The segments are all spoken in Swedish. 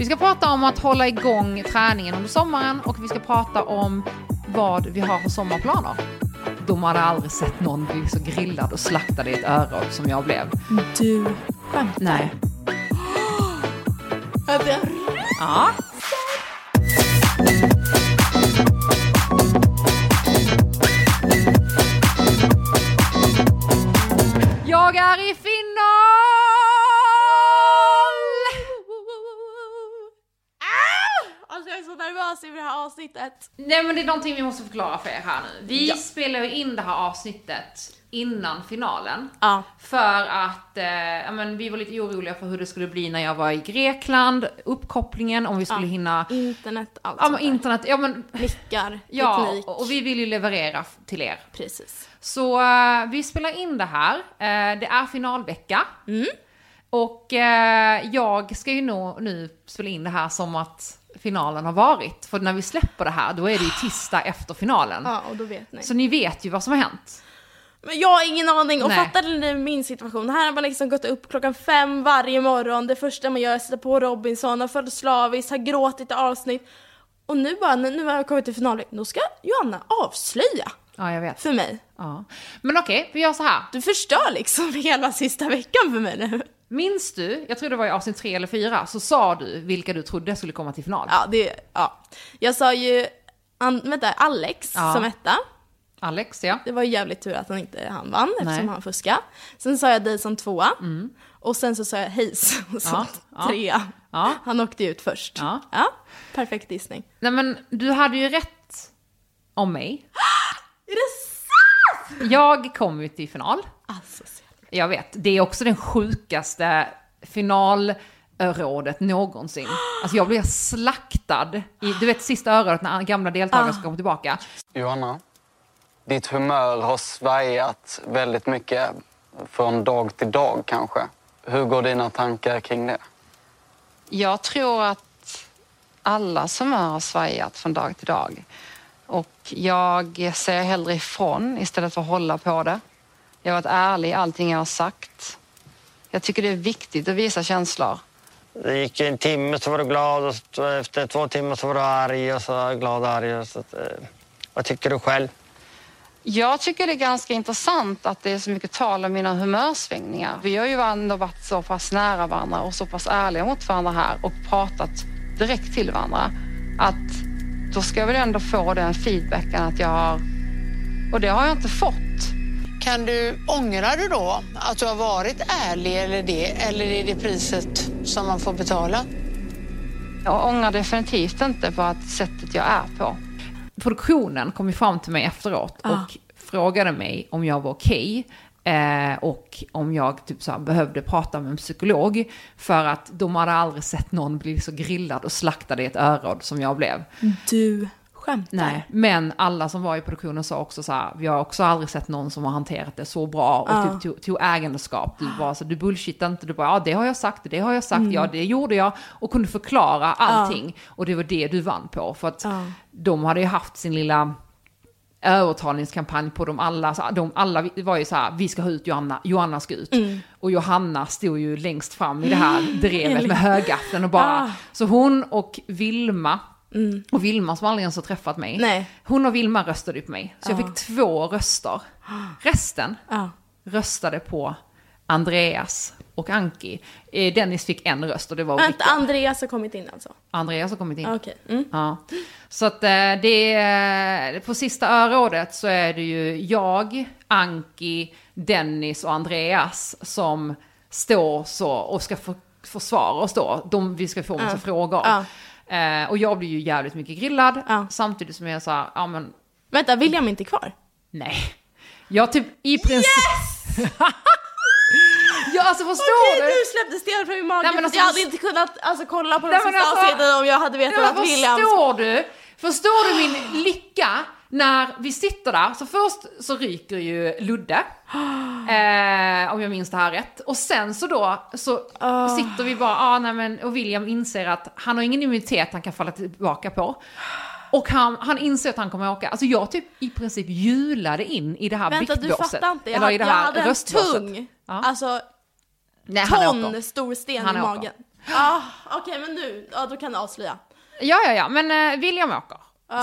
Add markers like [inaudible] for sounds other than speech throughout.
Vi ska prata om att hålla igång träningen under sommaren och vi ska prata om vad vi har för sommarplaner. De hade aldrig sett någon bli så grillad och slaktad i ett öron som jag blev. Du skämtar? Nej. Ja. Jag är i final! Avsnittet. Nej men det är någonting vi måste förklara för er här nu. Vi Ja. spelar ju in det här avsnittet innan finalen. Ja. För att eh, ja, men vi var lite oroliga för hur det skulle bli när jag var i Grekland, uppkopplingen, om vi skulle Ja. hinna... Internet, allt Ja men internet, ja men... Mickar, [laughs] Ja, teknik. och vi vill ju leverera till er. Precis. Så eh, vi spelar in det här. Eh, det är finalvecka. Mm. Och eh, jag ska ju nog nu spela in det här som att finalen har varit. För när vi släpper det här, då är det ju tisdag efter finalen. Ja, och då vet ni. Så ni vet ju vad som har hänt. Men jag har ingen aning och Nej. fattade ni min situation? Här har man liksom gått upp klockan fem varje morgon, det första man gör är att sätta på Robinson, har följt slaviskt, har gråtit i avsnitt. Och nu bara, nu har jag kommit till finalen, då ska Johanna avslöja Ja, jag vet. för mig. Ja. Men okej, vi gör så här. Du förstör liksom [laughs] hela sista veckan för mig nu. Minns du, jag tror det var i avsnitt tre eller fyra, så sa du vilka du trodde skulle komma till final. Ja, det, ja. Jag sa ju, an, vänta, Alex Ja. som etta. Alex, ja. Det var ju jävligt tur att han inte han vann eftersom Nej. han fuskade. Sen sa jag dig som tvåa. Och sen så sa jag Hayes [laughs] som Ja, ja. trea. Ja. Han åkte ut först. Ja. perfekt gissning. Nej men du hade ju rätt om mig. [gasps] [gasps] Är det sant? Jag kom ju till final. Alltså, Jag vet, det är också den sjukaste finalrådet någonsin. Alltså jag blev slaktad i, du vet sista örådet när gamla deltagare ska komma tillbaka. Johanna, ditt humör har svajat väldigt mycket från dag till dag kanske. Hur går dina tankar kring det? Jag tror att alla som har svajat från dag till dag. Och jag säger hellre ifrån istället för att hålla på det. Jag har varit ärlig i allting jag har sagt. Jag tycker det är viktigt att visa känslor. Det gick en timme så var du glad och efter två timmar så var du arg och så glad och arg. Så eh, vad tycker du själv? Jag tycker det är ganska intressant att det är så mycket tal om mina humörsvängningar. Vi har ju ändå varit så pass nära varandra och så pass ärliga mot varandra här och pratat direkt till varandra. Att då ska jag väl ändå få den feedbacken att jag har... Och det har jag inte fått. Kan du, ångrar du då att du har varit ärlig eller det, eller är det priset som man får betala? Jag ångrar definitivt inte på att sättet jag är på. Produktionen kom ju fram till mig efteråt och frågade mig om jag var okej. Eh, och om jag typ så behövde prata med en psykolog. För att de hade aldrig sett någon bli så grillad och slaktad i ett öron som jag blev. Du skämtar? Nej, men alla som var i produktionen sa också så här, vi har också aldrig sett någon som har hanterat det så bra och Ja. typ tog, tog ägandeskap. Du bara så, du bullshittar inte, du bara, ja det har jag sagt, det har jag sagt, ja det gjorde jag och kunde förklara allting. Och det var det du vann på, för att Ja. de hade ju haft sin lilla övertalningskampanj på dem alla. Så de alla var ju så här, vi ska ha ut Johanna, Johanna ska ut. Och Johanna stod ju längst fram i det här drevet med [laughs] högaffeln och bara, Ah. så hon och Vilma, och Vilma som aldrig ens har träffat mig, Nej. hon och Vilma röstade ju på mig. Så jag fick två röster. [gasps] Resten Ja. röstade på Andreas och Anki. Eh, Dennis fick en röst och det var Vänta, Rickard. Andreas har kommit in alltså? Andreas har kommit in. Okej. Mm. Ja. Så att eh, det är, på sista örådet så är det ju jag, Anki, Dennis och Andreas som står så och ska för, försvara oss då. De, vi ska få massa frågor. Ja. Eh, och jag blir ju jävligt mycket grillad samtidigt som jag sa, ja men Vänta, William är inte kvar? nej. Jag typ i princip... [laughs] [laughs] ja alltså förstår Okej, du? nu släppte stenen från min mage. Nej, men för alltså, jag hade inte kunnat alltså, kolla på de Nej, men sista alltså- avsnitten om jag hade vetat Ja, att William... förstår du? Förstår du min lycka när vi sitter där? Så först så ryker ju Ludde, [gasps] eh, om jag minns det här rätt. Och sen så då så sitter vi bara, ah, nej men, och William inser att han har ingen immunitet han kan falla tillbaka på. Och han, han inser att han kommer att åka. Alltså jag typ i princip julade in i det här Vänta, du biktbåset. fattar inte. Jag, Eller i det jag här hade en tung, Ja. alltså Nej, han ton stor sten Han i åker. magen. Ah, Okej men nu, ja då kan du avslöja. Ja, ja, ja, men eh, William åker.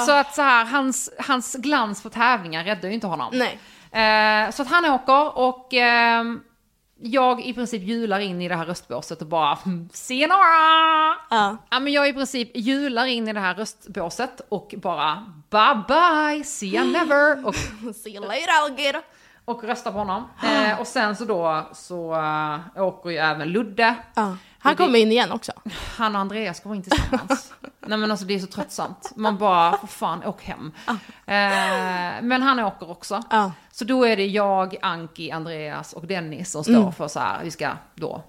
Så att så här, hans, hans glans på tävlingar räddar ju inte honom. Nej. Eh, så att han åker och ehm, jag i princip hjular in i det här röstbåset och bara "Hmm, “Se några!” Ja. Ja men jag i princip hjular in i det här röstbåset och bara “Bye bye, see ya never” [laughs] och, See you later alligator. Och röstar på honom. Eh, och sen så då så eh, åker ju även Ludde. Ja. Han kommer in igen också. Han och Andreas kommer inte tillsammans. [laughs] Nej men alltså det är så tröttsamt. Man bara, för fan, åk hem. Eh, men han åker också. Ja. Så då är det jag, Anki, Andreas och Dennis som står för så här, vi ska då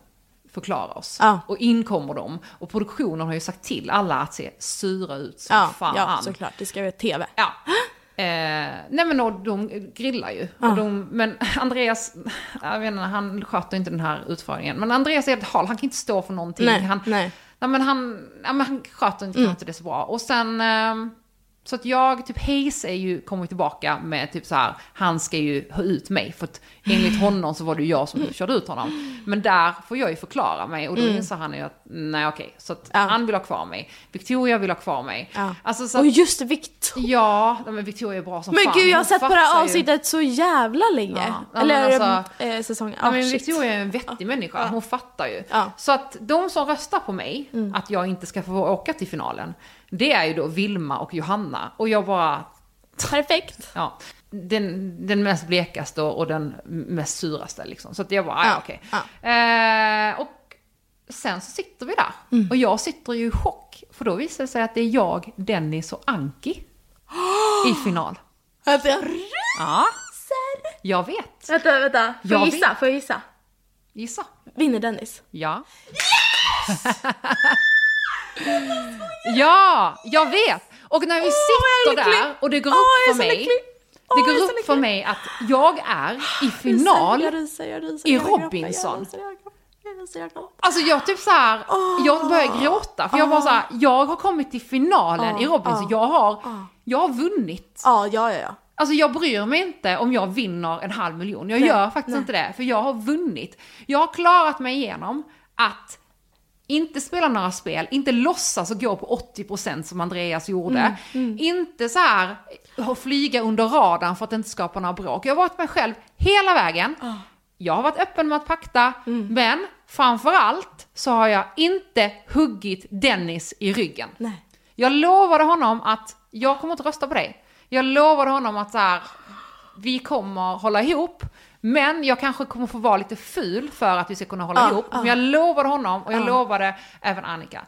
förklara oss. Ja. Och in kommer de. Och produktionen har ju sagt till alla att se sura ut som fan. ja såklart. Det ska vara tv. Ja. [gasps] Eh, nej men och de grillar ju. Och de, men [laughs] Andreas, jag vet inte, han sköter inte den här utfrågningen. Men Andreas är helt hal, han kan inte stå för någonting. Nej, han, nej. Nej, men han, ja, men han sköter inte, mm. inte det så bra. Och sen, ehm, så att jag, typ Hayes är ju, kommer tillbaka med typ så här, han ska ju ha ut mig. För att enligt honom så var det ju jag som körde ut honom. Men där får jag ju förklara mig och då inser han ju att, nej okej. Så att Mm. Ja. han vill ha kvar mig. Victoria vill ha kvar mig. Ja. Alltså så Och att, just det, Victoria. ja, men Victoria är bra som Men fan. gud jag har sett på det här avsnittet så jävla länge. Ja, Eller men alltså- eh, säsongen. Ja, Ah, men shit. Victoria är en vettig människa, hon fattar ju. Mm. Så att de som röstar på mig, att jag inte ska få åka till finalen, det är ju då Vilma och Johanna. Och jag bara, Perfekt. ja, den, den mest blekaste och, den mest suraste liksom. Så att jag bara, ja, Ja, okej. ja. Eh, och sen så sitter vi där. Mm. Och jag sitter ju i chock, för då visar det sig att det är jag, Dennis och Anki i final. [gasps] Alltså, jag Ja, jag vet. Vänta, vänta. Får jag Jag gissa? Får jag gissa? Gissa. Vinner Dennis? Ja. [laughs] ja, jag vet! Och när vi är sitter där och det går är upp för mig. Åh, det går upp för mig att jag är i final. Jag ryser, jag ryser, i jag Robinson. Ryser, jag gråter. Alltså jag typ så här, jag börjar gråta för jag bara så här, jag har kommit till finalen i Robinson, jag har, jag har vunnit. Ja, ja. ja. Alltså jag bryr mig inte om jag vinner en halv miljon. Jag Nej, gör faktiskt nej. inte det, för jag har vunnit. Jag har klarat mig igenom att inte spela några spel, inte låtsas och gå på 80% som Andreas gjorde. Mm, Inte så här flyga under radarn för att inte skapa några bråk. Jag har varit mig själv hela vägen. Ah. Jag har varit öppen med att pakta, Mm. men framförallt så har jag inte huggit Dennis i ryggen. Nej. Jag lovade honom att jag kommer inte rösta på dig. Jag lovade honom att så här, vi kommer hålla ihop, men jag kanske kommer få vara lite ful för att vi ska kunna hålla Ja, ihop. ja. Men jag lovade honom och jag Ja. lovade även Annika.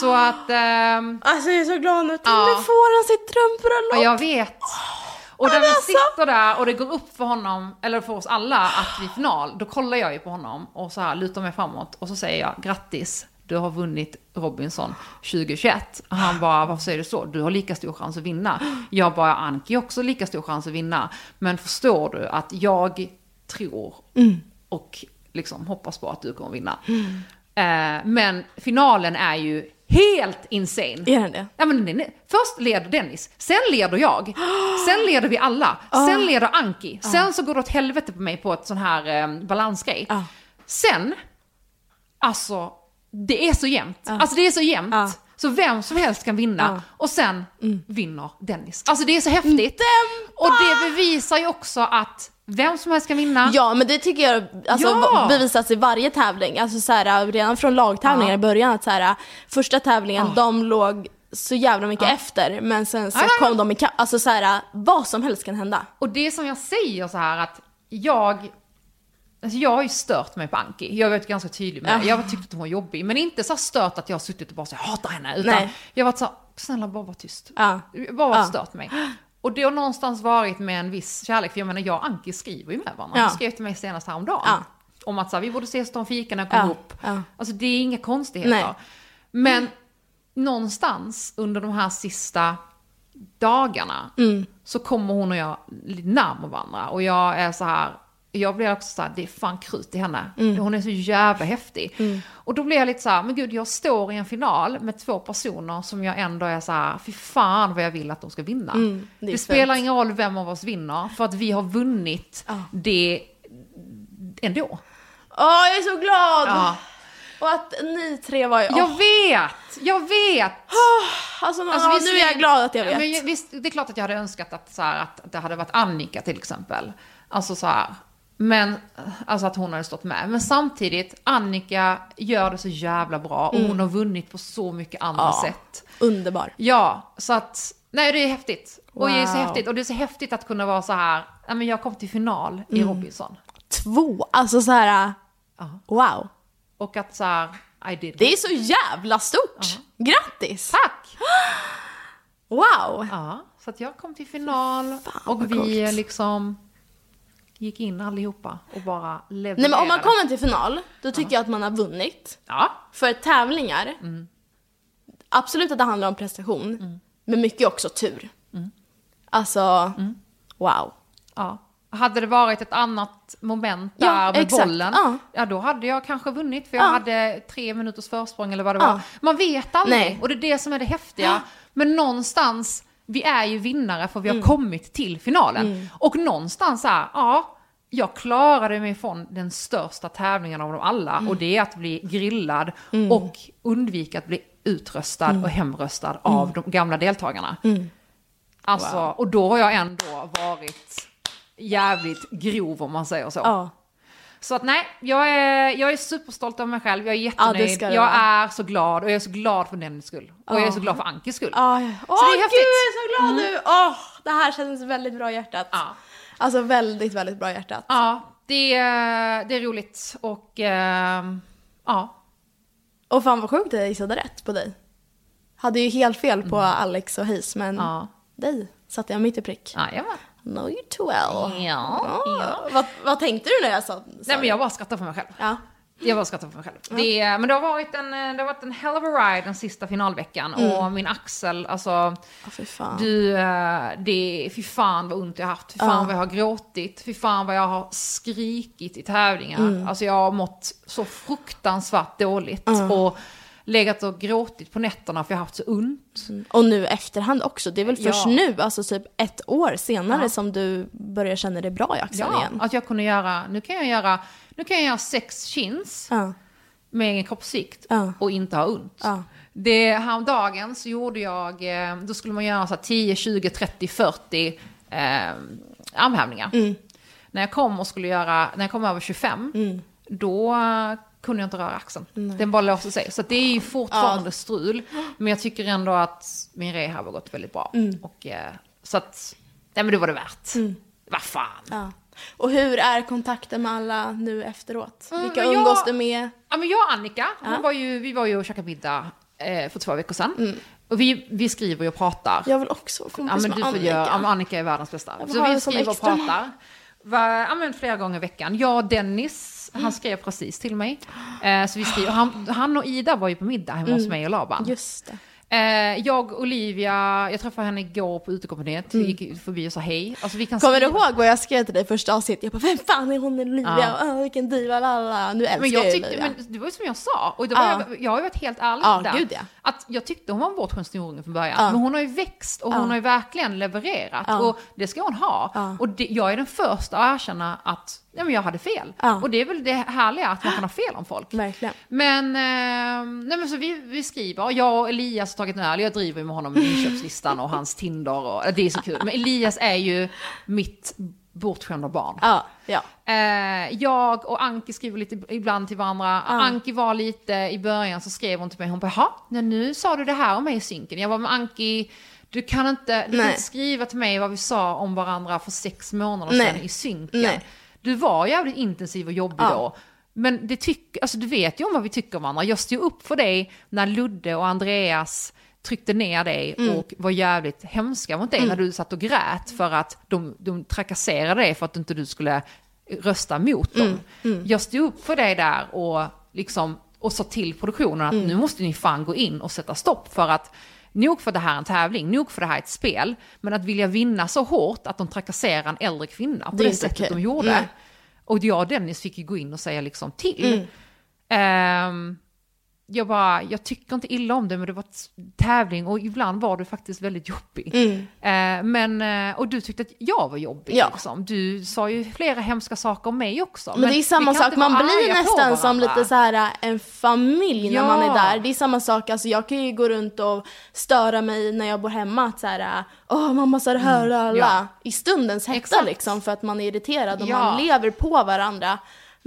Så att, ehm, Alltså jag är så glad nu. Ja. Nu får han sitt drömbröllop. ja, jag vet. Och när vi sitter där och det går upp för honom, eller för oss alla, att vi är final, då kollar jag ju på honom och så här lutar mig framåt och så säger jag grattis, du har vunnit Robinson 2021. Och han bara, varför säger du så? Du har lika stor chans att vinna. Jag bara, Anki har också lika stor chans att vinna. Men förstår du att jag tror och liksom hoppas på att du kommer vinna. Eh, men finalen är ju helt insane. Är den det? Ja, men den är, först leder Dennis, sen leder jag, [gasps] sen leder vi alla, sen leder Anki, sen så går det åt helvete på mig på ett sån här eh, balansgrej. Ja. Sen, alltså, det är så jämnt. Alltså det är så jämnt. Så vem som helst kan vinna. Och sen vinner Dennis. Alltså det är så häftigt. Och det bevisar ju också att vem som helst kan vinna. Ja men det tycker jag alltså, Ja. bevisas i varje tävling. Alltså så här, redan från lagtävlingar Ja. i början att så här, första tävlingen de låg så jävla mycket efter men sen så Ja, ja, ja. kom de ikapp. Alltså så här, vad som helst kan hända. Och det som jag säger så här att jag, alltså jag har ju stört mig på Anki. Jag har varit ganska tydlig med det. Jag har tyckt att hon var jobbig. Men inte så stört att jag har suttit och bara så här, hatar henne. Utan Nej. jag har varit så här, snälla bara var tyst. Ja. Bara Ja. stört mig. Och det har någonstans varit med en viss kärlek. För jag menar, jag och Anki skriver ju med varandra. Ja. Han skrev till mig senast häromdagen. Ja. Om att så här, vi borde ses och ta en fika när jag kommer Ja. upp. Ja. Alltså det är inga konstigheter. Nej. Men någonstans under de här sista dagarna Mm. så kommer hon och jag lite närmare varandra. Och jag är så här, jag blir också så här, det är fan krut i henne. Mm. Hon är så jävla häftig. Och då blir jag lite så här, men gud jag står i en final med två personer som jag ändå är så här, fy fan vad jag vill att de ska vinna. Mm, det det spelar ingen roll vem av oss vinner, för att vi har vunnit Ja. det ändå. Åh jag är så glad! Ja. Och att ni tre var ju... Jag åh, vet! Jag vet! alltså, Alltså, ja, nu är jag glad att jag Ja, vet. Men, visst, det är klart att jag hade önskat att, så här, att det hade varit Annika till exempel. Alltså så här. Men, alltså att hon hade stått med. Men samtidigt, Annika gör det så jävla bra och hon har vunnit på så mycket andra Mm. Ja. sätt. Underbar. Ja, så att, nej det är häftigt. Och det är så Wow. häftigt. Och det är så häftigt att kunna vara så här, ja men jag kom till final i Mm. Robinson. Två, alltså så här. Ja. wow. Och att så här, I did Det är så jävla stort! Grattis! Tack! [gasps] Wow! Ja, så att jag kom till final Fan, och vi coolt. liksom gick in allihopa och bara levererade. Nej men om man kommer till final, då tycker jag att man har vunnit. Ja, För tävlingar, Mm. absolut att det handlar om prestation, men mycket också tur. Mm. Alltså, wow. ja. Hade det varit ett annat moment Ja, där med exakt. bollen, Ja. ja. då hade jag kanske vunnit för jag Ja. hade tre minuters försprång eller vad det Ja. var. Man vet aldrig Nej. och det är det som är det häftiga. Men någonstans, vi är ju vinnare för vi har Mm. kommit till finalen. Och någonstans är, ja, jag klarade mig från den största tävlingen av dem alla Mm. och det är att bli grillad och undvika att bli utröstad Mm. och hemröstad av de gamla deltagarna. Alltså, och då har jag ändå varit jävligt grov om man säger så. Ja. Så att nej, jag är, jag är superstolt över mig själv, jag är Ja, jättenöjd, du jag är så glad och jag är så glad för Nennys skull. Och jag är Ja. så glad för Ankes skull. Åh, ja. Åh, det är gud häftigt. Mm. jag är så glad nu! Åh, det här känns väldigt bra i hjärtat. Ja. Alltså väldigt, väldigt bra i hjärtat. Ja, det är, det är roligt och ehm, ja. Och fan vad sjukt att jag gissade rätt på dig. Hade ju helt fel på Alex och Hayes, men Mm. Ja. dig satte jag mitt i prick. Jajamän. Know you too well. Ja. Ah, vad, vad tänkte du när jag sa, sa Nej men jag bara skrattar för mig själv. Ja. Jag bara skrattar för mig själv. Det, är- men det har, varit en, det har varit en hell of a ride den sista finalveckan och min axel, alltså Åh, fy fan. Du, eh, det, fy fan vad ont jag har haft, fy fan vad jag har gråtit, fy fan vad jag har skrikit i tävlingar. Alltså jag har mått så fruktansvärt dåligt och legat och gråtit på nätterna för jag har haft så ont. Och nu efterhand också. Det är väl först Ja. nu, alltså typ ett år senare Ja. som du börjar känna dig bra i axeln Ja, igen. att jag kunde göra, nu kan jag göra, nu kan jag göra sex chins med egen kroppsvikt och inte ha ont. Det, häromdagen så gjorde jag, eh, då skulle man göra så här 10, 20, 30, 40 eh, armhävningar. Mm. När jag kom och skulle göra, när jag kom över 25, Mm. då kunde jag inte röra axeln. Den bara låste sig. Så det är ju fortfarande strul. Men jag tycker ändå att min rehab har gått väldigt bra. Mm. Och, eh, så att, nej men det var det värt. Vad fan. Ja. Och hur är kontakten med alla nu efteråt? Mm, Vilka men jag- umgås du med? Ja, men jag och Annika, hon var ju, vi var ju och käkade middag eh, för två veckor sedan. Och vi, vi skriver och pratar. Jag vill också vara Ja, kompis men med du får Annika. ja, men Annika är världens bästa. Så vi skriver och pratar. Va, ja, men flera gånger i veckan. Jag och Dennis, han skrev precis till mig. Eh, så vi skriver, han, han och Ida var ju på middag hemma hos mig och Laban. Just det. Eh, jag Olivia, jag träffade henne igår på utekompaniet, vi gick förbi och sa hej. Alltså, vi kan Kommer du skriva- ihåg vad jag skrev till dig första avsnittet? Jag bara, vem fan är hon Olivia? Ja. Åh, vilken diva, lalala. Nu älskar Men jag jag tyckte, Olivia. men det var ju som jag sa, och det var Ja. jag, jag har ju varit helt ärlig Ja, där. gud ja. Att jag tyckte hon var en bortskämd snorunge från början, Ja. men hon har ju växt och Ja. hon har ju verkligen levererat. Ja. Och det ska hon ha. Och det, jag är den första att erkänna att ja, men jag hade fel. Och det är väl det härliga, att man kan ha fel om folk. Verkligen. Men, eh, nej men så vi, vi skriver, jag och Elias har tagit en öl, jag driver med honom med inköpslistan och hans Tinder och det är så kul. Men Elias är ju mitt bortskämda barn. Ja, ja. Eh, jag och Anki skriver lite ibland till varandra. Anki var lite, i början så skrev hon till mig, hon bara, jaha, nu sa du det här om mig i synken. Jag var med Anki, du kan inte, du kan inte skriva till mig vad vi sa om varandra för sex månader Nej. sedan i synken. Nej. Du var jävligt intensiv och jobbig Ja. då. Men det tyck, alltså du vet ju om vad vi tycker om varandra. Jag stod upp för dig när Ludde och Andreas tryckte ner dig Mm. och var jävligt hemska mot dig när du satt och grät för att de, de trakasserade dig för att inte du skulle rösta mot dem. Mm. Jag stod upp för dig där och liksom och sa till produktionen att Mm. nu måste ni fan gå in och sätta stopp för att Nog för det här är en tävling, nog för det här är ett spel, men att vilja vinna så hårt att de trakasserar en äldre kvinna på Det det, sättet okej. de gjorde. Nej. Och jag och Dennis fick ju gå in och säga liksom till. Mm. Jag bara, jag tycker inte illa om det men det var tävling och ibland var du faktiskt väldigt jobbig. Eh, men, eh, och du tyckte att jag var jobbig Mm. Ja. liksom. Du sa ju flera hemska saker om mig också. Men, det är samma sak, man blir nästan som lite så här äh, en familj när Ja. man är där. Det är samma sak, alltså jag kan ju gå runt och störa mig när jag bor hemma att så här, äh, åh mamma så här hör alla. Mm. Ja. I stundens hetta liksom för att man är irriterad och Ja. man lever på varandra.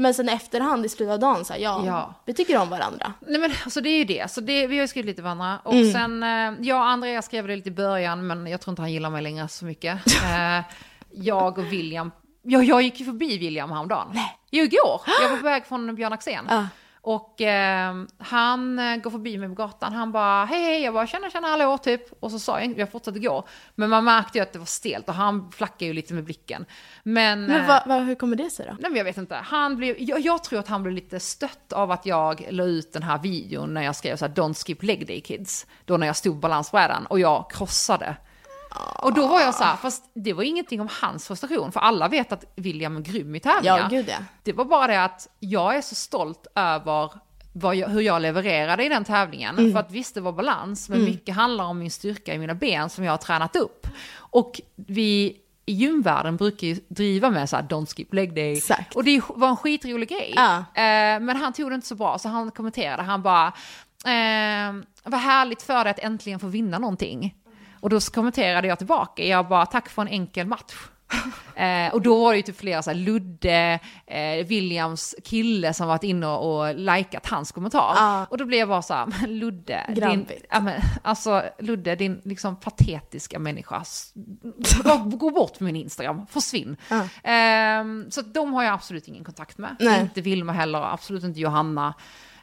Men sen efterhand i slutet av dagen så här, ja, Ja. vi tycker om varandra. Nej men alltså det är ju det, så det, vi har ju skrivit lite varandra. Och Mm. sen, eh, jag och Andrea skrev det lite i början, men jag tror inte han gillar mig längre så mycket. [laughs] Eh, jag och William, ja, jag gick ju förbi William häromdagen. Nej. Jo, igår. Jag var på [gasps] väg från Björn Axén. Ja. Och eh, han eh, går förbi mig på gatan, han bara hej hej, jag bara tjena tjena hallå typ. Och så sa jag jag fortsatte gå. Men man märkte ju att det var stelt och han flackade ju lite med blicken. Men, Men eh, vad, vad, hur kommer det sig då? Nej men jag vet inte. Han blev, jag, jag tror att han blev lite stött av att jag la ut den här videon när jag skrev så här Don't skip leg day kids. Då när jag stod på balansbrädan och jag krossade. Och då var jag så här, fast det var ingenting om hans frustration, för alla vet att William är grym i tävlingar. Ja, gud ja. Det var bara det att jag är så stolt över jag, hur jag levererade i den tävlingen. Mm. För att visst, det var balans, men mycket handlar om min styrka i mina ben som jag har tränat upp. Och vi i gymvärlden brukar ju driva med så här don't skip leg day. Exakt. Och det var en skitrolig grej. Ja. Eh, men han tog det inte så bra, så han kommenterade, han bara, eh, vad härligt för dig att äntligen få vinna någonting. Och då kommenterade jag tillbaka, jag bara, tack för en enkel match. [laughs] Eh, och då var det ju typ flera så här, Ludde, eh, Williams kille som varit inne och likat hans kommentar. Ja. Och då blev jag bara så här, [laughs] men Ludde, din, ja, men, alltså Ludde, din liksom patetiska människa, gå, bort från min Instagram, försvinn. Ja. Ehm, så de har jag absolut ingen kontakt med. Nej. Inte Vilma heller, absolut inte Johanna.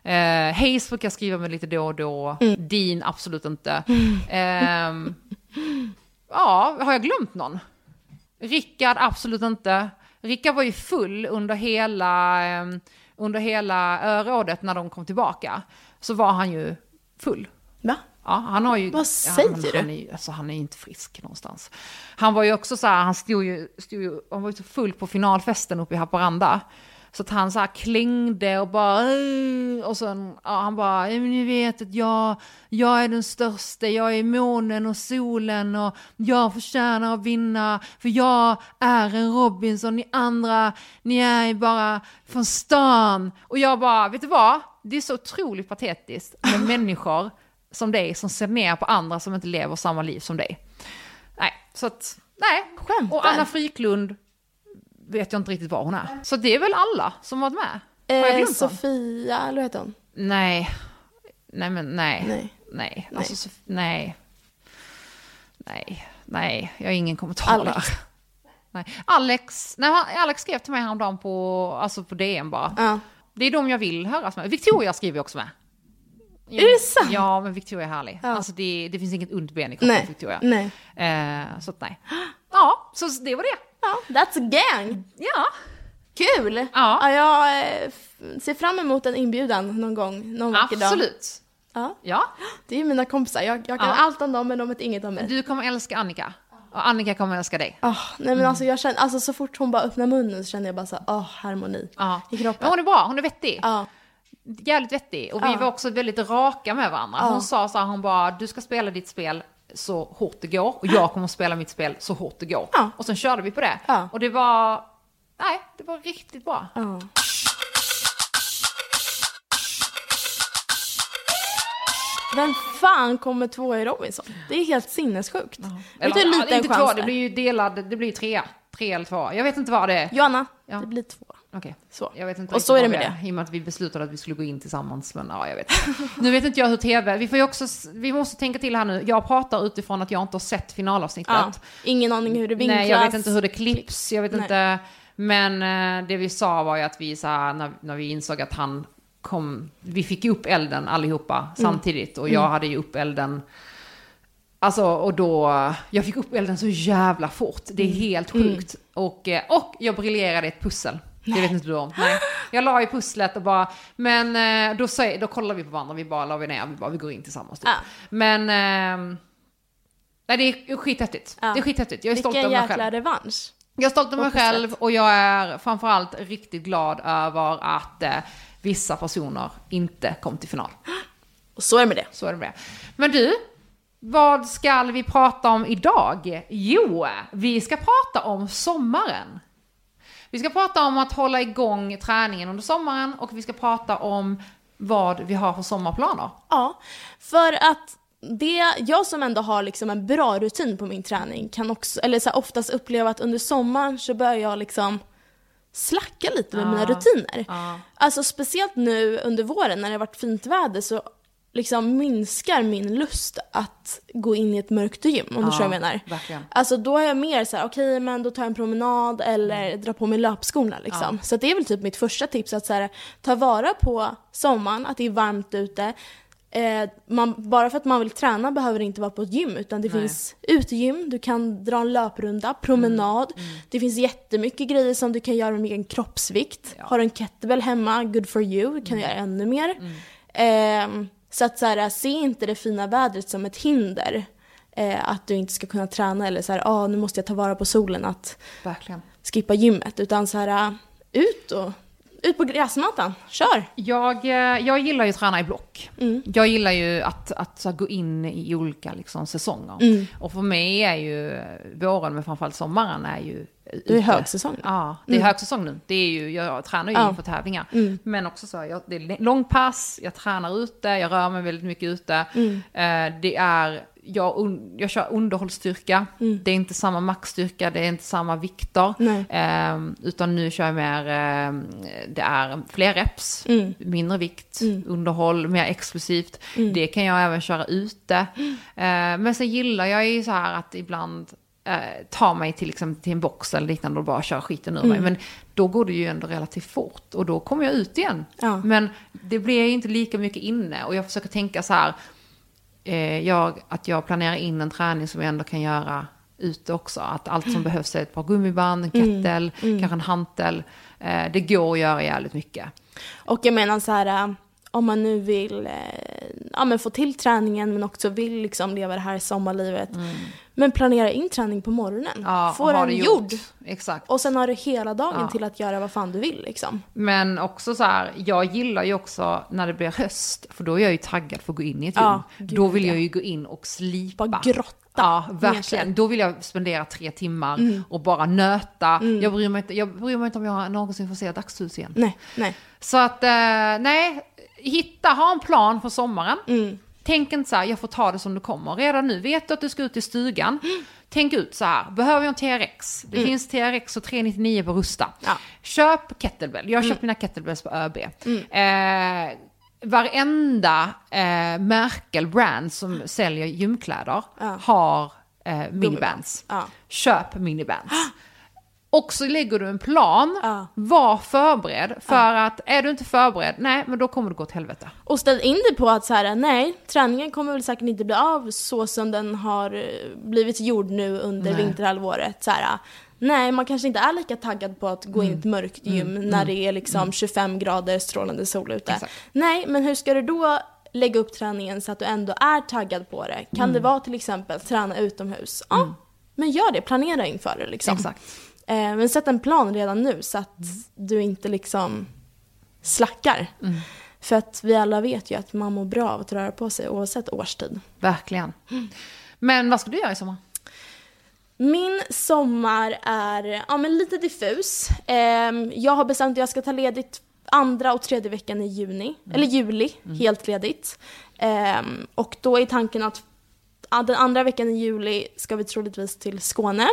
Uh, Hayes brukar jag skriva med lite då och då. Mm. Dean absolut inte. [laughs] Ehm, ja, har jag glömt någon? Rickard absolut inte. Rickard var ju full under hela, ehm, under hela örådet när de kom tillbaka. Så var han ju full. Va? Ja, han har ju... Vad säger men du? Han är, alltså, han är inte frisk någonstans. Han var ju också så här, han stod ju, stod ju han var ju så full på finalfesten uppe i Haparanda. Så att han så här klängde och bara, och sen, ja, han bara, "Ja, men ni vet att jag, jag är den största, jag är månen och solen och jag förtjänar att vinna, för jag är en Robinson, ni andra, ni är bara från stan. Och jag bara, vet du vad? Det är så otroligt patetiskt med [laughs] människor som dig som ser ner på andra som inte lever samma liv som dig. Nej, så att, nej. Skämtar. Och Anna Fryklund vet jag inte riktigt var hon är. Så det är väl alla som varit med. Har jag Eh, glömt? Sofia, eller vad heter hon? Nej. Nej men nej. Nej. Nej. Nej. Alltså, så, nej. Nej. Nej, jag har ingen kommentar Alex. där. [laughs] Nej. Alex, nej, Alex skrev till mig häromdagen på, alltså på DM bara. Ja. Det är de jag vill höras med. Victoria skriver också med. Är det sant? Ja, men Victoria är härlig. Ja. Alltså det, det finns inget ont ben i kroppen Nej. Victoria. Nej. Eh, så att nej. [gasps] Ja, så det var det. Ja, that's a gang! Ja. Kul! Ja. jag eh, ser fram emot en inbjudan någon gång, någon vacker dag. Absolut. Ja, Ja, det är ju mina kompisar. Jag, jag kan Ja. allt om dem men de vet inget om mig. du kommer älska Annika. Och Annika kommer älska dig. Ah, nej men alltså jag känner, alltså så fort hon bara öppnar munnen så känner jag bara så åh, harmoni Ja. i kroppen. Men hon är bra, hon är vettig. Ja, Jävligt vettig. Och vi Ja. var också väldigt raka med varandra. Ja. Hon sa så här, hon bara, du ska spela ditt spel så hårt det går och jag kommer spela mitt spel så hårt det går. Ja. Och sen körde vi på det. Ja. Och det var, nej, det var riktigt bra. ja. Vem fan kommer tvåa i Robinson? Det är helt sinnessjukt. Vet du hur ja, liten inte två, det det är? blir ju delad, det blir trea. Tre eller två. Jag vet inte vad det är. Johanna, Ja. det blir två. Okej. Så. Jag vet inte Och så är det med I och med att vi beslutade att vi skulle gå in tillsammans. Men ja, jag vet inte. [laughs] Nu vet inte jag hur tv... Vi får ju också... Vi måste tänka till här nu. Jag pratar utifrån att jag inte har sett finalavsnittet. Ja. Ingen aning hur det vinklas. Nej, jag vet inte hur det klipps. Jag vet Nej. inte. Men eh, det vi sa var ju att vi så här, när, när vi insåg att han kom... Vi fick ju upp elden allihopa Mm. samtidigt. Och jag hade ju upp elden... Alltså, och då... Jag fick upp elden så jävla fort. Det är Mm. helt sjukt. Och, eh, och jag briljerade i ett pussel. Det vet inte du om. Nej. Jag la i pusslet och bara, men eh, då, säger, då kollar vi på varandra, vi bara la vi ner, vi bara, vi går in tillsammans. Typ. Ja. Men, ehm, nej det är skithäftigt. Ja. Det är skithäftigt. Jag är stolt Vilken över mig jäkla själv. revansch. Jag är stolt över mig pusslet. själv och jag är framförallt riktigt glad över att eh, vissa personer inte kom till final. Och så är det med det. Så är det med det. Men du, vad ska vi prata om idag? Jo, vi ska prata om sommaren. Vi ska prata om att hålla igång träningen under sommaren och vi ska prata om vad vi har för sommarplaner. Ja, för att det, jag som ändå har liksom en bra rutin på min träning kan också, eller så här, oftast uppleva att under sommaren så börjar jag liksom slacka lite med mina rutiner. Ja. Alltså speciellt nu under våren när det har varit fint väder så liksom minskar min lust att gå in i ett mörkt gym om du förstår vad jag menar. verkligen. Alltså då är jag mer så här: okej men då tar jag en promenad eller drar på mig löpskorna liksom. Så att det är väl typ mitt första tips att så här, ta vara på sommaren, att det är varmt ute. Eh, man, bara för att man vill träna behöver det inte vara på ett gym utan det Nej. finns utegym, du kan dra en löprunda, promenad. Det finns jättemycket grejer som du kan göra med egen kroppsvikt. Har du en kettlebell hemma, good for you, du kan göra ännu mer. Ehm, så att så här, se inte det fina vädret som ett hinder. Eh, att du inte ska kunna träna eller så här, ah, nu måste jag ta vara på solen att Verkligen. skippa gymmet. Utan så här, ut och ut på gräsmattan, kör! Jag, eh, jag gillar ju att träna i block. Jag gillar ju att, att så här, gå in i olika liksom, säsonger. Och för mig är ju eh, våren, men framförallt sommaren, är ju Du är högsäsong nu. Ja, det är högsäsong nu. Det är ju, jag tränar ju Ja. inför tävlingar. Men också så, jag, det är långpass, jag tränar ute, jag rör mig väldigt mycket ute. Eh, det är, jag, un, jag kör underhållsstyrka, det är inte samma maxstyrka, det är inte samma vikter. Eh, utan nu kör jag mer, eh, det är fler reps, mindre vikt, underhåll, mer explosivt. Det kan jag även köra ute. [gasps] Eh, men sen gillar jag ju så här att ibland eh, ta mig till, liksom, till en box eller liknande och bara köra skiten ur mig. Men då går det ju ändå relativt fort och då kommer jag ut igen. Ja. Men det blir ju inte lika mycket inne och jag försöker tänka så här, eh, jag, att jag planerar in en träning som jag ändå kan göra ute också. Att allt som behövs är ett par gummiband, en kettel, kanske en hantel. Eh, det går att göra jävligt mycket. Och jag menar så här, äh, om man nu vill äh, ja, få till träningen men också vill liksom leva det här sommarlivet. Men planera in träning på morgonen. Mm. Ja, Få den gjord. Exakt. Och sen har du hela dagen Ja. till att göra vad fan du vill liksom. Men också så här, jag gillar ju också när det blir höst, för då är jag ju taggad för att gå in i ett Ja, gym. då vill ja. jag ju gå in och slipa. Bara grotta Ja, verkligen. Då vill jag spendera tre timmar och bara nöta. Jag, bryr mig inte, jag bryr mig inte om jag någonsin får se dagsljus igen. Nej, nej. Så att, eh, nej, hitta, ha en plan för sommaren. Mm. Tänk inte så här, jag får ta det som det kommer. Redan nu vet du att du ska ut i stugan. Tänk ut så här, behöver jag en TRX? Det finns TRX och 399 på Rusta. Mm. Ja. Mm. Köp kettlebell. Jag har köpt mina kettlebells på ÖB. Eh, varenda eh, märke, eller brand som säljer gymkläder Ja. har eh, minibands. Ja. Köp minibands. Och så lägger du en plan, Ja. var förberedd. För att är du inte förberedd, nej men då kommer det gå åt helvete. Och ställ in dig på att så här, nej, träningen kommer väl säkert inte bli av så som den har eh, blivit gjord nu under Nej. vinterhalvåret. Så här, nej, man kanske inte är lika taggad på att gå in i ett Mm. mörkt gym när det är liksom 25 grader strålande sol ute. Exakt. Nej, men hur ska du då lägga upp träningen så att du ändå är taggad på det? Kan Mm. det vara till exempel träna utomhus? Ja, men gör det, planera inför det liksom. Exakt. Eh, men sätt en plan redan nu så att du inte liksom slackar. För att vi alla vet ju att man mår bra av att röra på sig oavsett årstid. Verkligen. Men vad ska du göra i sommar? Min sommar är ja, men lite diffus. Ehm, jag har bestämt att jag ska ta ledigt andra och tredje veckan i juni, eller juli, helt ledigt. Ehm, och då är tanken att den andra veckan i juli ska vi troligtvis till Skåne.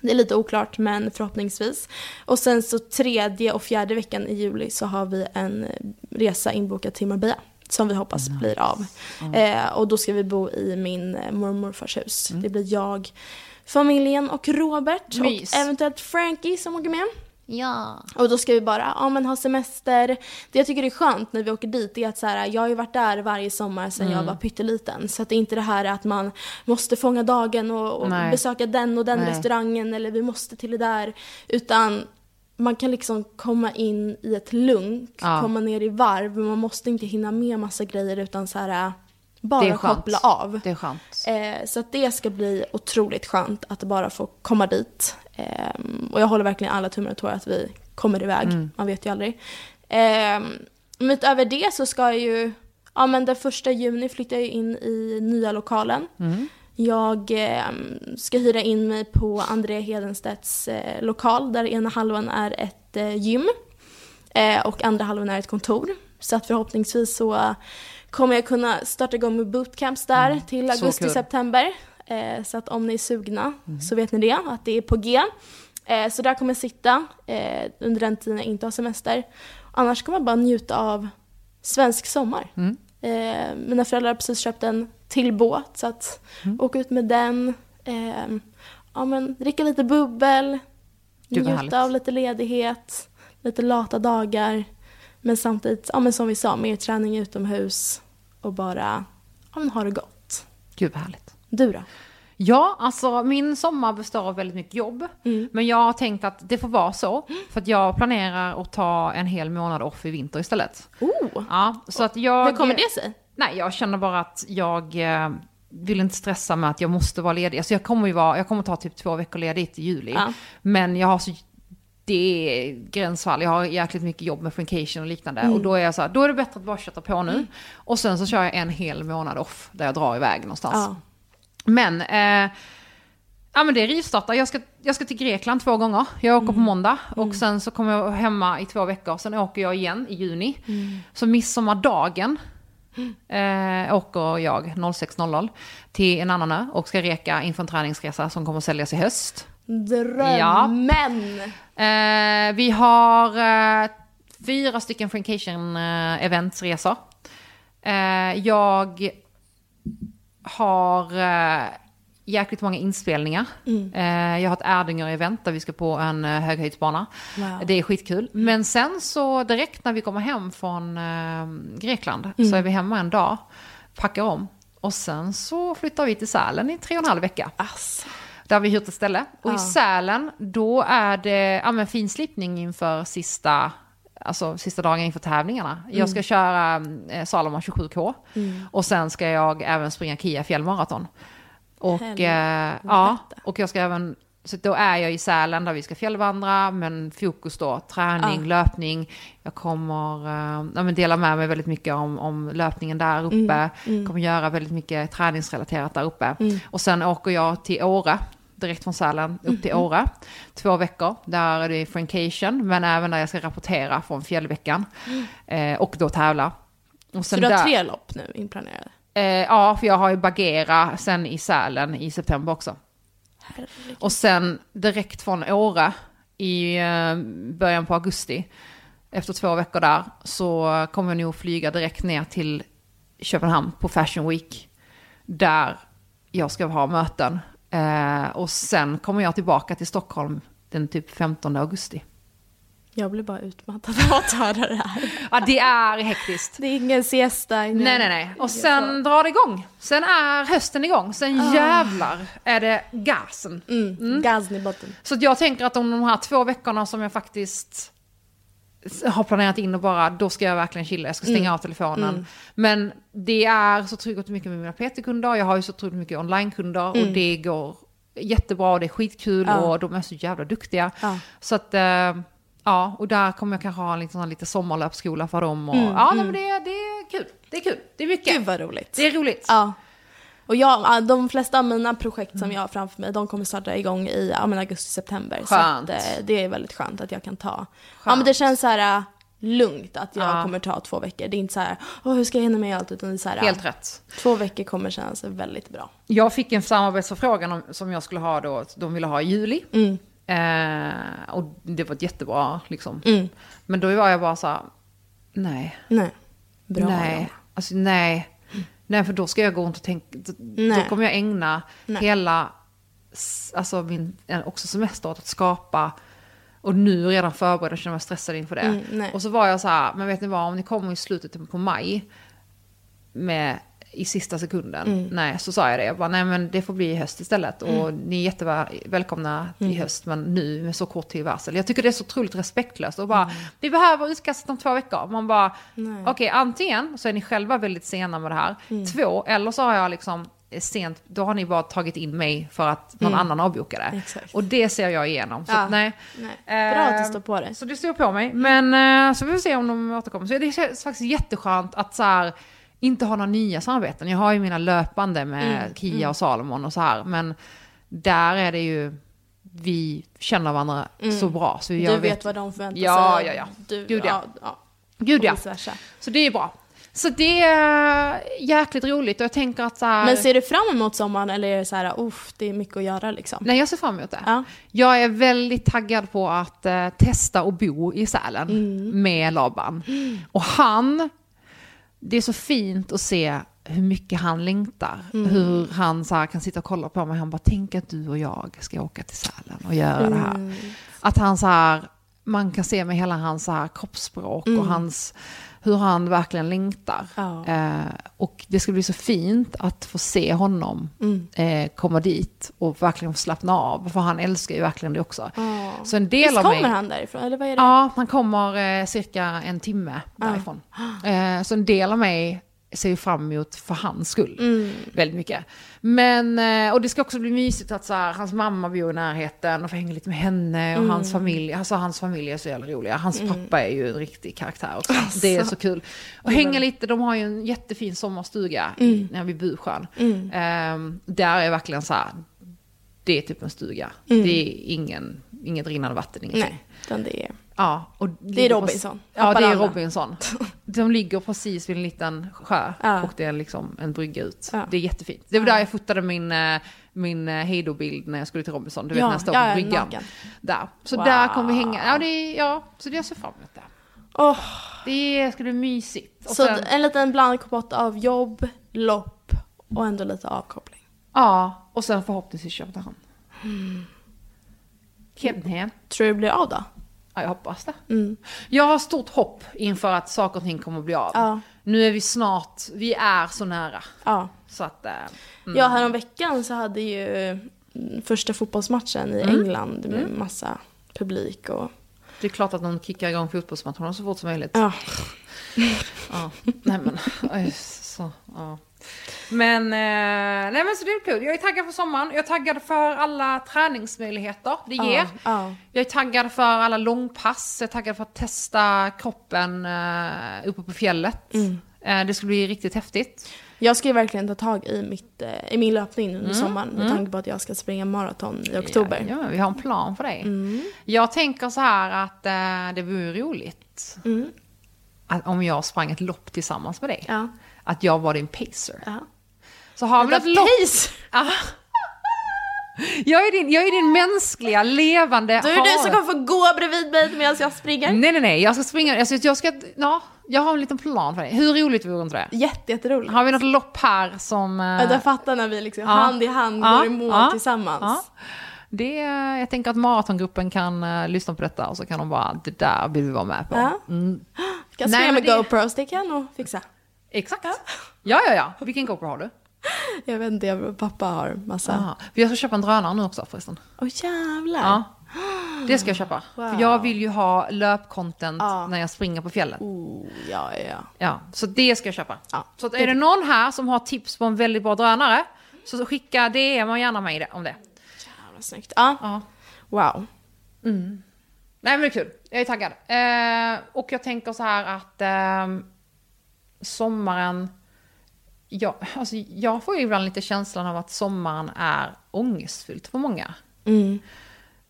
Det är lite oklart men förhoppningsvis. Och sen så tredje och fjärde veckan i juli så har vi en resa inbokad till Marbella. Som vi hoppas blir av. Eh, och då ska vi bo i min eh, mormor och morfars hus. Det blir jag, familjen och Robert. Mys. Och eventuellt Frankie som åker med. Ja. Och då ska vi bara ja, men ha semester. Det jag tycker är skönt när vi åker dit är att så här, jag har ju varit där varje sommar sedan Mm. jag var pytteliten. Så att det är inte det här att man måste fånga dagen och, och besöka den och den Nej. restaurangen eller vi måste till det där. Utan man kan liksom komma in i ett lugn, Ja. komma ner i varv. Men man måste inte hinna med massa grejer utan så här, bara koppla av. Det är skönt. Eh, så att det ska bli otroligt skönt att bara få komma dit. Eh, och jag håller verkligen alla tummar och tår att vi kommer iväg. Man vet ju aldrig. Eh, men utöver det så ska jag ju ja men den första juni flyttar jag in i nya lokalen. Jag eh, ska hyra in mig på André Hedenstedts eh, lokal där ena halvan är ett eh, gym eh, och andra halvan är ett kontor. Så att förhoppningsvis så kommer jag kunna starta igång med bootcamps där till Mm. Så augusti, kul. september. Eh, så att om ni är sugna så vet ni det, att det är på G. Eh, så där kommer jag sitta eh, under den tiden jag inte har semester. Annars kommer jag bara njuta av svensk sommar. Mm. Eh, mina föräldrar har precis köpt en till båt så att Mm. åka ut med den. Eh, ja, men, dricka lite bubbel. Vad härligt. njuta av lite ledighet. Lite lata dagar. Men samtidigt, ja, men som vi sa, mer träning utomhus. Och bara ja, men, ha det gott. Gud vad härligt. Du då? Ja, alltså min sommar består av väldigt mycket jobb. Mm. Men jag har tänkt att det får vara så. För att jag planerar att ta en hel månad off i vinter istället. Oh, Ja, så att jag... hur kommer det sig? Nej, jag känner bara att jag eh, vill inte stressa med att jag måste vara ledig. Alltså jag kommer ju vara, jag kommer ta typ två veckor ledigt i juli. Ja. Men jag har så, det är gränsfall. Jag har jäkligt mycket jobb med Frinkation och liknande. Mm. Och då är jag så här, då är det bättre att bara kötta på nu. Och sen så kör jag en hel månad off där jag drar iväg någonstans. Ja. Men, eh, ja men det rivstartar. Jag ska, jag ska till Grekland två gånger. Jag åker på måndag och sen så kommer jag hemma i två veckor. Sen åker jag igen i juni. Så midsommardagen eh, åker jag 06.00 till en annan ö och ska reka inför en träningsresa som kommer att säljas i höst. Drömmen! Eh, vi har eh, fyra stycken Frinkation eh, eventsresor. Eh, jag har eh, jäkligt många inspelningar. Eh, jag har ett Erdinger-event där vi ska på en eh, höghöjdsbana. Wow. Det är skitkul. Men sen så direkt när vi kommer hem från Grekland så är vi hemma en dag, packar om. Och sen så flyttar vi till Sälen i tre och en halv vecka. Alltså. Där har vi hyrt ett ställe. Och i Ja. Sälen, då är det ja, men finslipning inför sista, alltså, sista dagen inför tävlingarna. Jag Mm. ska köra eh, Salomon 27K. Och sen ska jag även springa Kia fjällmaraton. Och, eh, ja, och jag ska även, så då är jag i Sälen där vi ska fjällvandra, men fokus då träning, Ja. löpning. Jag kommer eh, ja, dela med mig väldigt mycket om, om löpningen där uppe. Kommer göra väldigt mycket träningsrelaterat där uppe. Och sen åker jag till Åre, direkt från Sälen upp till Åre. Två veckor, där är det Frankation, men även där jag ska rapportera från fjällveckan. Eh, och då tävla. Och Så du har där- tre lopp nu inplanerade? Eh, ja, för jag har ju Bagheera sen i Sälen i september också. Herregud. Och sen direkt från Åre i eh, början på augusti, efter två veckor där, så kommer jag nog flyga direkt ner till Köpenhamn på Fashion Week. Där jag ska ha möten. Eh, och sen kommer jag tillbaka till Stockholm den typ 15 augusti. Jag blir bara utmattad av att höra det här. Ja, det är hektiskt. Det är ingen siesta. Ingen... Nej, nej, nej. Och sen drar det igång. Sen är hösten igång. Sen jävlar är det gasen. Mm. Gasen i botten. Så jag tänker att om de här två veckorna som jag faktiskt har planerat in och bara, då ska jag verkligen chilla, jag ska stänga av telefonen. Men det är så otroligt mycket med mina PT-kunder, jag har ju så otroligt mycket online-kunder och det går jättebra och det är skitkul Ja. och de är så jävla duktiga. Ja. Så att, eh, ja, och där kommer jag kanske ha en liten, sån här lite sommarlöpsskola för dem. Och, Mm, ja, nej, men det, det är kul, det är kul, det är mycket. Gud vad roligt. Det är roligt. Ja. Och jag, ja, de flesta av mina projekt som jag har framför mig, de kommer starta igång i augusti-september. Så Skönt. att, eh, det är väldigt skönt att jag kan ta. Ja men det känns så här äh, lugnt att jag Ja. kommer ta två veckor. Det är inte så här, Åh, hur ska jag hinna med allt? Utan det är så här, Helt rätt. två veckor kommer kännas väldigt bra. Jag fick en samarbetsförfrågan om, som jag skulle ha då, de ville ha i juli. Mm. Eh, och det var ett jättebra liksom. Mm. Men då var jag bara så här, nej, Nej. Bra. nej, alltså nej. Nej, för då ska jag gå runt och tänka, då, då Nej. kommer jag ägna Nej. hela, alltså min, eh, också semester åt att skapa och nu redan förbereda känner mig stressad inför det. Mm, nej. och så var jag så här, men vet ni vad, om ni kommer i slutet på maj med i sista sekunden, Mm. nej, så sa jag det. Jag bara, nej men det får bli i höst istället. Och Mm. ni är jättevälkomna i höst, men nu med så kort tid varsel. Jag tycker det är så otroligt respektlöst. Och bara, vi behöver utkastet om två veckor. Man bara, Mm. Okej, antingen så är ni själva väldigt sena med det här. Mm. Två, eller så har jag liksom eh, sent, då har ni bara tagit in mig för att någon annan avbokade. Mm. Exakt. Och det ser jag igenom. Så Ja. att, nej. Nej. Bra att du Eh, står på det. Så det står på mig. Men eh, så får vi se om de återkommer. Så det känns faktiskt jätteskönt att så här, inte ha några nya samarbeten. Jag har ju mina löpande med Kia och Salomon och så här. Men där är det ju, vi känner varandra så bra. Så jag du vet, vad de förväntar Ja, sig. ja, ja. Du, Gud, ja. ja. ja. Gud ja. Så det är bra. Så det är jäkligt roligt och jag tänker att så här, Men ser du fram emot sommaren eller är det så här, uff, det är mycket att göra liksom? Nej, jag ser fram emot det. Ja. Jag är väldigt taggad på att eh, testa och bo i Sälen Mm. med Laban. Och han, det är så fint att se hur mycket han längtar. Mm. Hur han så här, kan sitta och kolla på mig. Han bara, tänk att du och jag ska åka till Sälen och göra det här. Mm. Att han så här, man kan se med hela hans så här kroppsspråk och hans, hur han verkligen längtar. Ja. Eh, och det ska bli så fint att få se honom eh, komma dit och verkligen få slappna av. För han älskar ju verkligen det också. Ja. Så en del Visst av kommer mig... han därifrån? Eller vad är det? Ja, han kommer eh, cirka en timme därifrån. Eh, så en del av mig ser ju fram emot för hans skull. Mm. Väldigt mycket. Men, eh, och det ska också bli mysigt att så här, hans mamma bor i närheten och få hänga lite med henne och Mm. hans familj. Alltså hans familj är så jävla roliga. Hans pappa är ju en riktig karaktär också. Alltså. Det är så kul. Och hänga lite, de har ju en jättefin sommarstuga Mm. vid Busjön. Eh, där är verkligen så här, det är typ en stuga. Det är ingen, inget rinnande vatten, ingenting. Mm. Nej, utan det är... Ja, och Det är Robinson. Ja, det är. Robinson. [laughs] De ligger precis vid en liten sjö Ja. och det är liksom en brygga ut. Ja. Det är jättefint. Det var där jag fotade min, eh, min eh, hejdåbild när jag skulle till Robinson. Du vet Ja, när jag står på bryggan. naken. Där. Så Wow. där kommer vi hänga. Ja, det är, ja, så det jag ser fram emot det. Åh, Det ska bli mysigt. Och så sen, en liten blandkompott av jobb, lopp och ändå lite avkoppling. ja, och sen förhoppningsvis Köpenhamn. Mm. Köpenhamn. Tror du det blir av då? Ja, jag hoppas det. Mm. Jag har stort hopp inför att saker och ting kommer att bli av. Ja. Nu är vi snart, vi är så nära. Ja. Så att, eh, Ja, häromveckan så hade ju mm, första fotbollsmatchen i England med massa publik och... det är klart att de kickar igång fotbollsmatcherna så fort som möjligt. Ja. Ja. Nej men, [laughs] så, ja. Men, eh, nej men så det är kul. Jag är taggad för sommaren. Jag är taggad för alla träningsmöjligheter det ger. Ja, ja. Jag är taggad för alla långpass. Jag är taggad för att testa kroppen uh, uppe på fjället. Eh, det ska bli riktigt häftigt. Jag ska ju verkligen ta tag i, mitt, eh, i min löpning under sommaren med tanke på att jag ska springa maraton i oktober. Ja, ja, vi har en plan för dig. Mm. Jag tänker så här att eh, det vore roligt Mm. att om jag sprang ett lopp tillsammans med dig. Ja. Att jag var din pacer. Ja. Så har vi något lopp. Jag är, din, jag är din mänskliga, levande Då är det du som kommer få gå bredvid mig medan jag springer. Nej, nej, nej. Jag ska springa. Alltså, jag, ska, ja, jag har en liten plan för dig. Hur roligt vore inte det? Jätte, jätteroligt. Har vi något lopp här som... eh, Ja. Jag fattar när vi liksom Ja. hand i hand Ja. går i mål Ja. tillsammans. Det, jag tänker att maratongruppen kan uh, lyssna på detta och så kan de bara, det där vill vi vara med på. Mm. Kan Nej, springa med det- GoPros, det kan jag nog fixa. Exakt. Ja, ja, ja. Vilken GoPro har du? Jag vet inte, jag, pappa har massa. Aha. Jag ska köpa en drönare nu också förresten. Åh jävlar. Ja. Det ska jag köpa. Wow. För jag vill ju ha löpcontent Ja. när jag springer på fjällen. Oh, ja, ja, ja. Ja, så det ska jag köpa. Ja. Så att är det någon här som har tips på en väldigt bra drönare så skicka DM och gärna mig om det. Jävla snyggt. Ja. Ja. Wow. Nej men det är kul, jag är taggad. Eh, och jag tänker så här att eh, sommaren, ja, alltså, jag får ju ibland lite känslan av att sommaren är ångestfyllt för många. Mm.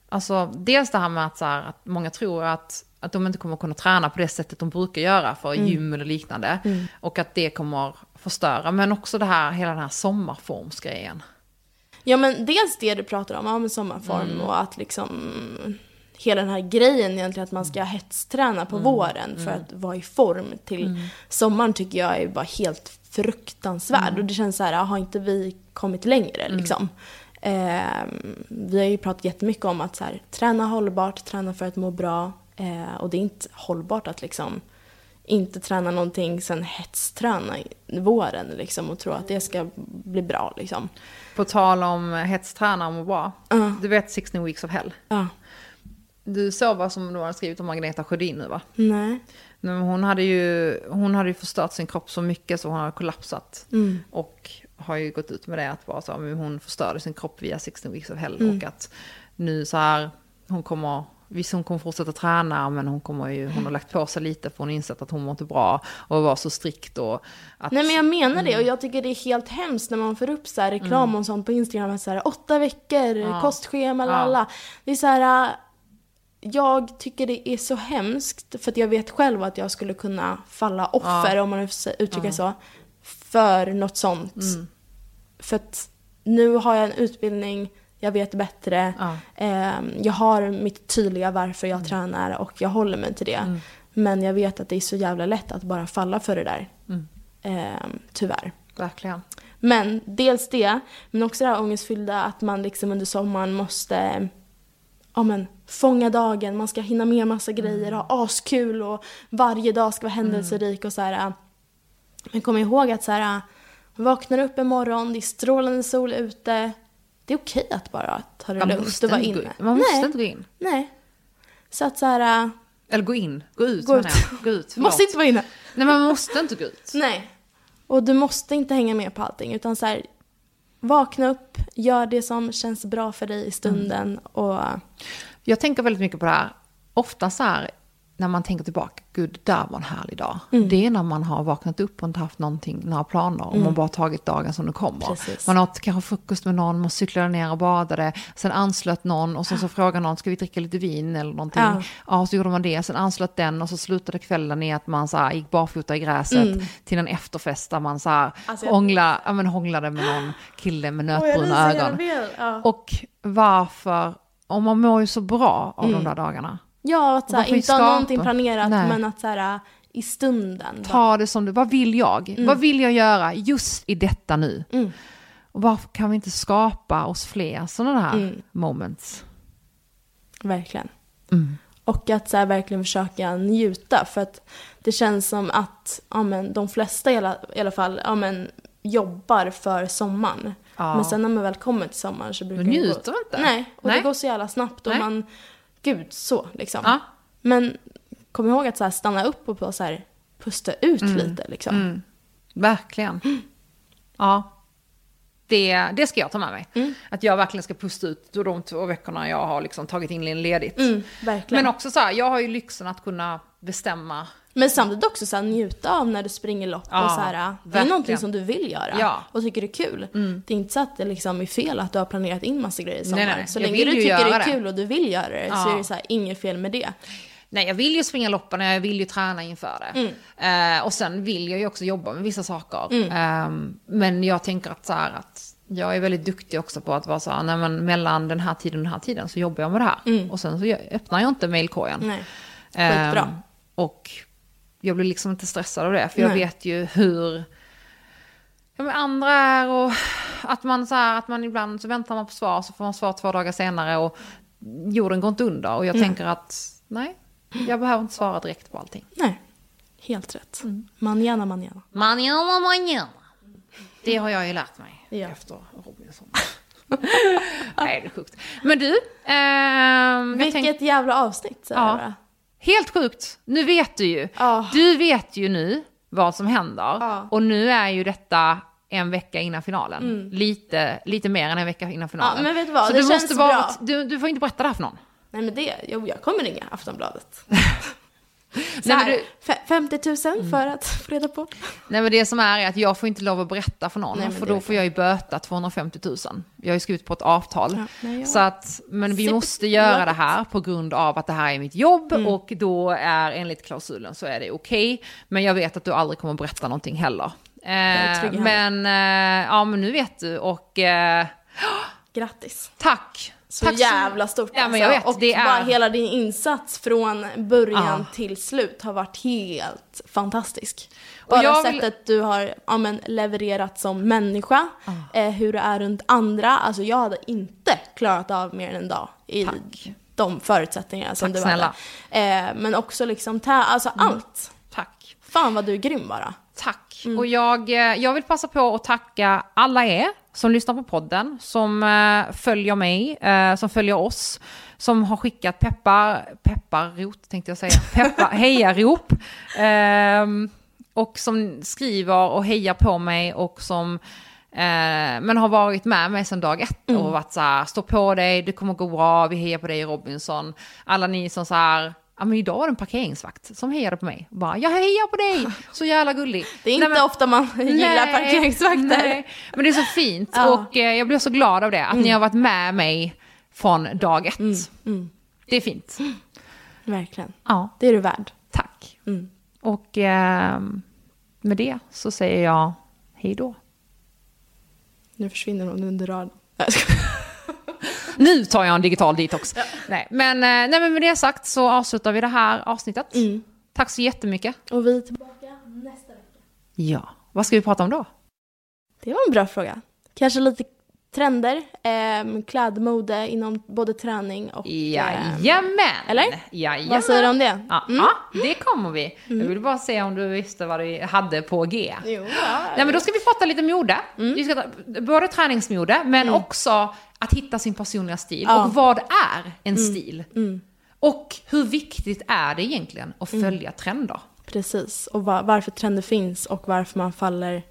Alltså dels det här med att, så här, att många tror att, att de inte kommer kunna träna på det sättet de brukar göra för gym eller liknande. Och att det kommer förstöra. Men också det här, hela den här sommarformsgrejen. Ja men dels det du pratar om, ja, med sommarform och att liksom hela den här grejen egentligen att man ska hetsträna på våren för att vara i form till sommaren tycker jag är bara helt fruktansvärd. Och det känns så här, har inte vi kommit längre liksom? Ehm, vi har ju pratat jättemycket om att så här, träna hållbart, träna för att må bra. Eh, och det är inte hållbart att liksom inte träna någonting, sen hetsträna i våren liksom och tro att det ska bli bra liksom. På tal om hetsträna och må bra. Ja. Du vet 16 weeks of hell. Ja. Du såg vad som du har skrivit om Agneta Sjödin nu va? Nej. Men Hon hade, ju, hon hade ju förstört sin kropp så mycket så hon har kollapsat. Mm. Och har ju gått ut med det att bara så, hon förstörde sin kropp via 16 weeks of hell. Mm. Och att nu så här, hon kommer visst hon kommer fortsätta träna men hon kommer ju, hon har lagt på sig lite för hon har insett att hon mår inte bra och var så strikt och att... Nej men jag menar det och Mm. jag tycker det är helt hemskt när man får upp så här reklam och sånt på Instagram. Så här, åtta veckor, kostschema, lalla. Det är så här. Jag tycker det är så hemskt för att jag vet själv att jag skulle kunna falla offer om man får uttrycka så. För något sånt. Mm. För att nu har jag en utbildning, jag vet bättre. Ja. Ehm, jag har mitt tydliga varför jag tränar och jag håller mig till det. Men jag vet att det är så jävla lätt att bara falla för det där. Ehm, tyvärr. Verkligen. Men dels det, men också det här ångestfyllda att man liksom under sommaren måste ja, men, fånga dagen, man ska hinna med massa grejer, ha askul och varje dag ska vara händelserik och så här. Men kom ihåg att så här, man vaknar upp en morgon, det är strålande sol ute. Det är okej att bara ta det Man lugnt och vara inne. in. man måste Nej, inte gå in. nej. Så att så här, Eller gå in, gå ut Gå ut. Gå ut, [laughs] måste inte vara inne. Nej man måste inte gå ut. Nej. Och du måste inte hänga med på allting utan så här, vakna upp, gör det som känns bra för dig i stunden och Jag tänker väldigt mycket på det här. Ofta så här, när man tänker tillbaka, gud, där var en härlig dag. Mm. Det är när man har vaknat upp och inte haft någonting, några planer. Och man bara tagit dagen som det kommer. Precis. Man har kanske frukost med någon, man cyklade ner och badade. Sen anslöt någon och sen så frågade någon, ska vi dricka lite vin eller någonting? Ja. Ja, så gjorde man det. Sen anslöt den och så slutade kvällen i att man så här, gick barfota i gräset till en efterfest där man så här, Mm. Alltså, jag- hångla, ja, men hånglade med någon kille med nötbruna ögon. Ja, Och varför, och man mår ju så bra av Mm. de där dagarna. ja att så här, Varför inte ha någonting planerat Nej. men att så här, i stunden. bara- Ta det som du, vad vill jag? Vad vill jag göra just i detta nu? Mm. Och varför kan vi inte skapa oss fler sådana här Mm. moments? Verkligen. Mm. Och att så verkligen försöka njuta för att det känns som att ja, men, de flesta i alla, i alla fall ja, men, jobbar för sommaren. Ja. Men sen när man väl kommer till sommaren så brukar Då det gå... njuter man inte. Nej, och Nej. det går så jävla snabbt och Nej. man... Gud, så liksom. Ja. Men kom ihåg att så här, stanna upp och så här, pusta ut Mm. lite liksom. Verkligen. Ja. Det, det ska jag ta med mig. Mm. Att jag verkligen ska pusta ut de två veckorna jag har liksom tagit in ledigt. Mm. Men också så här, jag har ju lyxen att kunna bestämma. Men samtidigt också så här, njuta av när du springer lopp Ja, och så här, det är verkligen. någonting som du vill göra Ja. Mm. och tycker det är kul. Det är inte så att det liksom är fel att du har planerat in massa grejer i sommar. Nej, nej, Så länge du tycker det är kul och du vill göra det så Ja. är det så här, inget fel med det. Nej, jag vill ju springa och jag vill ju träna inför det. Mm. Eh, och sen vill jag ju också jobba med vissa saker. Eh, men jag tänker att så här att jag är väldigt duktig också på att vara så här, nej men mellan den här tiden och den här tiden så jobbar jag med det här. Och sen så öppnar jag inte mailkorgen. Mm. Nej. Eh, Skitbra. och jag blir liksom inte stressad av det, för jag Nej. vet ju hur ja, men andra är och att man, så här, att man ibland så väntar man på svar så får man svar två dagar senare och jorden går inte under. Och jag Mm. tänker att nej, jag behöver inte svara direkt på allting. Nej, helt rätt. Mm. Manjana, manjana. Manjana, manjana. Det har jag ju lärt mig Ja. efter Robinson. [laughs] nej, det är sjukt. Men du, jag Vilket tänk- jävla avsnitt. Så Ja. Helt sjukt. Nu vet du ju. Ja. Du vet ju nu vad som händer. Ja. Och nu är ju detta en vecka innan finalen. Lite, lite mer än en vecka innan finalen. Mm. Ja, men vet du vad? Så Det du känns måste bara, bra. Du, du får inte berätta det här för någon. Nej men det, jo jag kommer ringa Aftonbladet. [laughs] Så Nej, här, du... 50 000 för att få reda på. Nej men det som är är att jag får inte lov att berätta för någon. Nej, för då får jag ju böta 250 000. Jag har ju skrivit på ett avtal. Ja, jag- Så att, men vi måste göra det här på grund av att det här är mitt jobb. Mm. Och då är enligt klausulen så är det okej. Men jag vet att du aldrig kommer att berätta någonting heller. Eh, men, eh, ja men nu vet du och eh, Grattis. tack. Så tack jävla stort Ja, men jag vet, Och det är- bara hela din insats från början Ja. till slut har varit helt fantastisk. Och Bara jag vill- sättet du har ja, men, levererat som människa, eh, hur du är runt andra. Alltså jag hade inte klarat av mer än en dag i Tack. de förutsättningarna som Tack du hade. Eh, men också liksom, tä- alltså allt. Tack. Fan vad du är grym bara. Tack. Mm. Och jag, eh, jag vill passa på att tacka alla er som lyssnar på podden, som eh, följer mig, eh, som följer oss, som har skickat peppar, pepparrot tänkte jag säga, [laughs] peppar, hejarop. ehm, och som skriver och hejar på mig och som Eh, men har varit med mig sedan dag ett och varit så här, stå på dig, det kommer gå bra, vi hejar på dig Robinson. Alla ni som så här, ja men idag var det en parkeringsvakt som hejade på mig. Bara, jag hejar på dig, så jävla gullig. [laughs] Det är inte Nej, men- ofta man [laughs] gillar Nej, parkeringsvakter. nej. Men det är så fint Ja. och eh, jag blir så glad av det, att ni har varit med mig från dag ett. Det är fint. Verkligen. Ja, Det är du värd. tack. Mm. Och eh, med det så säger jag hej då. Nu försvinner hon under raden. [laughs] Nu tar jag en digital detox. Nej, men, eh, nej, men med det sagt så avslutar vi det här avsnittet. Mm. Tack så jättemycket. Och vi är tillbaka nästa vecka. Ja, vad ska vi prata om då? Det var en bra fråga. Kanske lite trender, eh, klädmode inom både träning och... Eh, Jajamän! Eller? Jajamän. vad säger du om det? Ja, ja, det kommer vi. Jag vill bara se om du visste vad du hade på G. Jo, ja. Nej, men då ska vi prata lite mode. Vi ska ta, både träningsmode, men också att hitta sin personliga stil. Ja. Och vad är en stil? Och hur viktigt är det egentligen att följa trender? Precis. Och va- varför trender finns och varför man faller,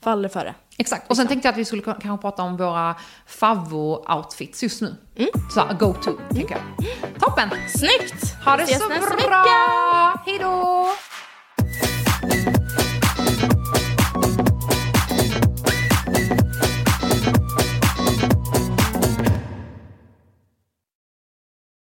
faller för det. Exakt. Och sen tänkte jag att vi skulle kanske prata om våra favvo-outfits just nu. Så här, go-to, tänker jag. Toppen! Snyggt! Ha det så bra! Hej då!